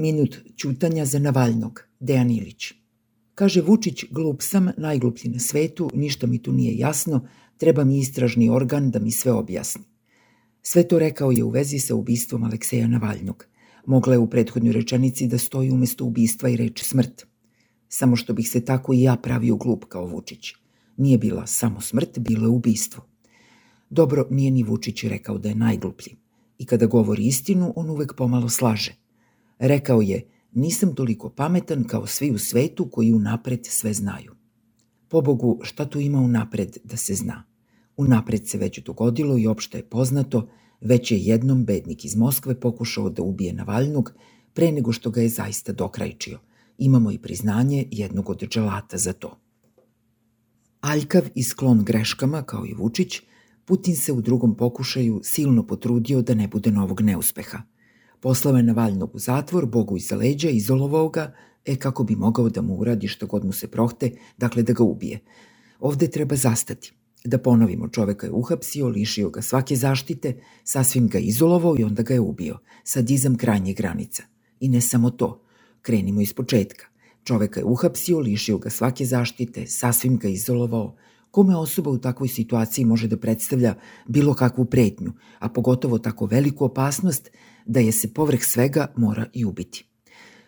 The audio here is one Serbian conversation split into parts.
Minut ćutanja za Navaljnog, Dejan Ilić. Kaže Vučić, glup sam, najgluplji na svetu, ništa mi tu nije jasno, treba mi istražni organ da mi sve objasni. Sve to rekao je u vezi sa ubistvom Alekseja Navaljnog. Mogla je u prethodnoj rečenici da stoji umesto ubistva i reč smrt. Samo što bih se tako i ja pravio glup kao Vučić. Nije bila samo smrt, bilo je ubistvo. Dobro, nije ni Vučić rekao da je najgluplji. I kada govori istinu, on uvek pomalo slaže. Rekao je, nisam toliko pametan kao svi u svetu koji unapred sve znaju. Pobogu, šta tu ima unapred da se zna? Unapred se već dogodilo i opšte je poznato, već je jednom bednik iz Moskve pokušao da ubije Navaljnog pre nego što ga je zaista dokrajčio. Imamo i priznanje jednog od dželata za to. Aljkav i sklon greškama, kao i Vučić, Putin se u drugom pokušaju silno potrudio da ne bude novog neuspeha. Poslao je Navaljnog u zatvor, Bogu iza leđa, izolovao ga, e kako bi mogao da mu uradi što god mu se prohte, dakle da ga ubije. Ovde treba zastati. Da ponovimo, čoveka je uhapsio, lišio ga svake zaštite, sasvim ga izolovao i onda ga je ubio. Sadizam krajnje granica. I ne samo to. Krenimo iz početka. Čoveka je uhapsio, lišio ga svake zaštite, sasvim ga izolovao. Kome osoba u takvoj situaciji može da predstavlja bilo kakvu pretnju, a pogotovo tako veliku opasnost da je se povrh svega mora i ubiti.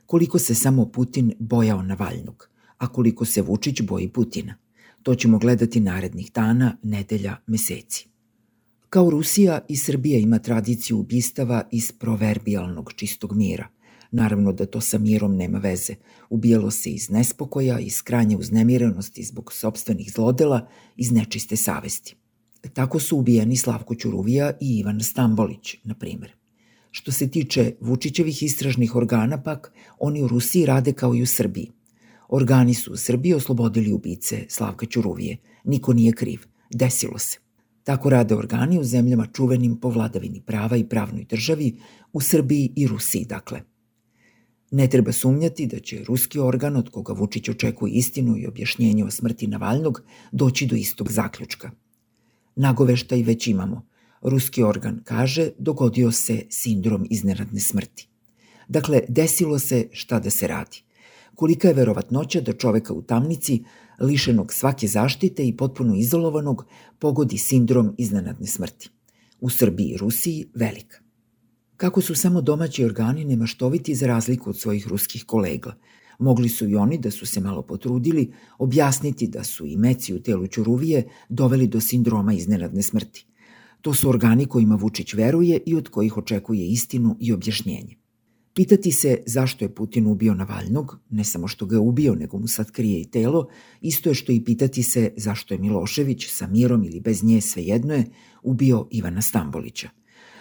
Koliko se samo Putin bojao Navaljnog, a koliko se Vučić boji Putina. To ćemo gledati narednih dana, nedelja, meseci. Kao Rusija i Srbija ima tradiciju ubistava iz proverbijalnog čistog mira. Naravno da to sa mirom nema veze. Ubijalo se iz nespokoja, iz krajnje uznemirenosti zbog sobstvenih zlodela, iz nečiste savesti. Tako su ubijeni Slavko Ćuruvija i Ivan Stambolić, na primer. Što se tiče Vučićevih istražnih organa pak, oni u Rusiji rade kao i u Srbiji – Organi su u Srbiji oslobodili ubice Slavka Ćuruvije. Niko nije kriv. Desilo se. Tako rade organi u zemljama čuvenim po vladavini prava i pravnoj državi, u Srbiji i Rusiji, dakle. Ne treba sumnjati da će ruski organ od koga Vučić očekuje istinu i objašnjenje o smrti Navaljnog doći do istog zaključka. Nagoveštaj već imamo. Ruski organ kaže dogodio se sindrom iznenadne smrti. Dakle, desilo se šta da se radi – kolika je verovatnoća da čoveka u tamnici, lišenog svake zaštite i potpuno izolovanog, pogodi sindrom iznenadne smrti. U Srbiji i Rusiji velika. Kako su samo domaći organi nemaštoviti za razliku od svojih ruskih kolega. Mogli su i oni, da su se malo potrudili, objasniti da su i meci u telu Ćuruvije doveli do sindroma iznenadne smrti. To su organi kojima Vučić veruje i od kojih očekuje istinu i objašnjenje. Pitati se zašto je Putin ubio Navaljnog, ne samo što ga je ubio, nego mu sad krije i telo, isto je što i pitati se zašto je Milošević, sa mirom ili bez nje, svejedno je, ubio Ivana Stambolića.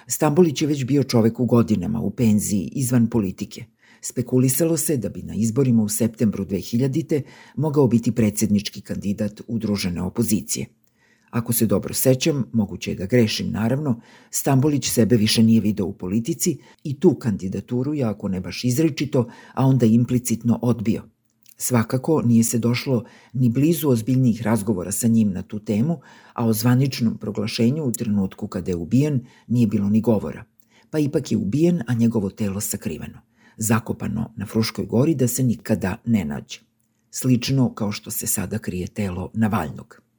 Stambolić je već bio čovek u godinama, u penziji, izvan politike. Spekulisalo se da bi na izborima u septembru 2000. mogao biti predsednički kandidat udružene opozicije – Ako se dobro sećam, moguće je da grešim naravno, Stambolić sebe više nije video u politici i tu kandidaturu je, ako ne baš izričito, a onda implicitno odbio. Svakako nije se došlo ni blizu ozbiljnijih razgovora sa njim na tu temu, a o zvaničnom proglašenju u trenutku kada je ubijen nije bilo ni govora. Pa ipak je ubijen, a njegovo telo sakriveno, zakopano na Fruškoj gori da se nikada ne nađe. Slično kao što se sada krije telo Navaljnog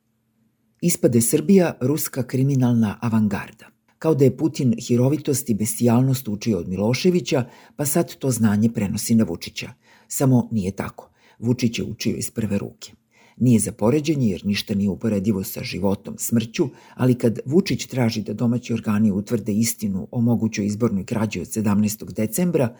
ispade Srbija ruska kriminalna avangarda. Kao da je Putin hirovitost i bestijalnost učio od Miloševića, pa sad to znanje prenosi na Vučića. Samo nije tako. Vučić je učio iz prve ruke. Nije za poređenje jer ništa nije uporedivo sa životom, smrću, ali kad Vučić traži da domaći organi utvrde istinu o mogućoj izbornoj krađi od 17. decembra,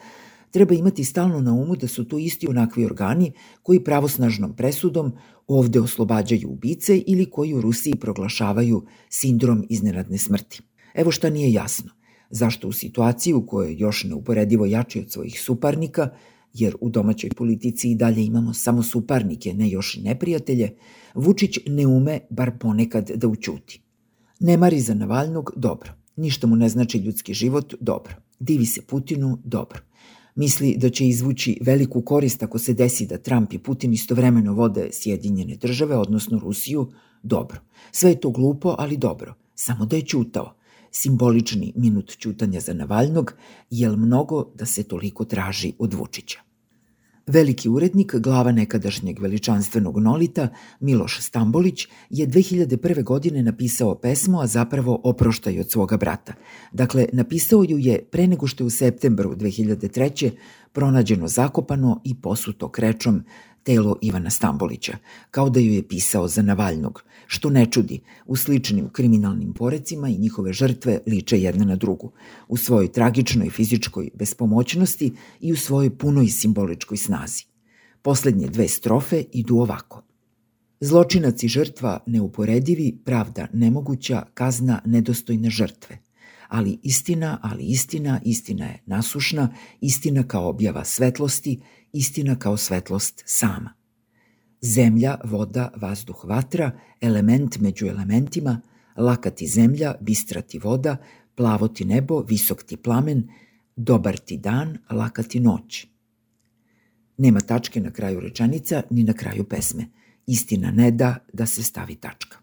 treba imati stalno na umu da su to isti onakvi organi koji pravosnažnom presudom ovde oslobađaju ubice ili koji u Rusiji proglašavaju sindrom iznenadne smrti. Evo šta nije jasno. Zašto u situaciji u kojoj još neuporedivo jači od svojih suparnika, jer u domaćoj politici i dalje imamo samo suparnike, ne još i neprijatelje, Vučić ne ume bar ponekad da učuti. Ne mari za Navalnog, dobro. Ništa mu ne znači ljudski život, dobro. Divi se Putinu, dobro. Misli da će izvući veliku korist ako se desi da Trump i Putin istovremeno vode Sjedinjene države, odnosno Rusiju, dobro. Sve je to glupo, ali dobro. Samo da je čutao. simbolični minut ćutanja za Navalnog, jel mnogo da se toliko traži od Vučića. Veliki urednik, glava nekadašnjeg veličanstvenog nolita, Miloš Stambolić, je 2001. godine napisao pesmu, a zapravo oproštaj od svoga brata. Dakle, napisao ju je pre nego što je u septembru 2003. pronađeno zakopano i posuto krečom telo Ivana Stambolića, kao da ju je pisao za Navalnog, što ne čudi, u sličnim kriminalnim porecima i njihove žrtve liče jedna na drugu, u svojoj tragičnoj fizičkoj bespomoćnosti i u svojoj punoj simboličkoj snazi. Poslednje dve strofe idu ovako. Zločinac i žrtva neuporedivi, pravda nemoguća, kazna nedostojne žrtve. Ali istina, ali istina, istina je nasušna, istina kao objava svetlosti, istina kao svetlost sama. Zemlja, voda, vazduh, vatra, element među elementima, lakati zemlja, bistrati voda, plavo ti nebo, visok ti plamen, dobar ti dan, lakati noć. Nema tačke na kraju rečenica ni na kraju pesme. Istina ne da da se stavi tačka.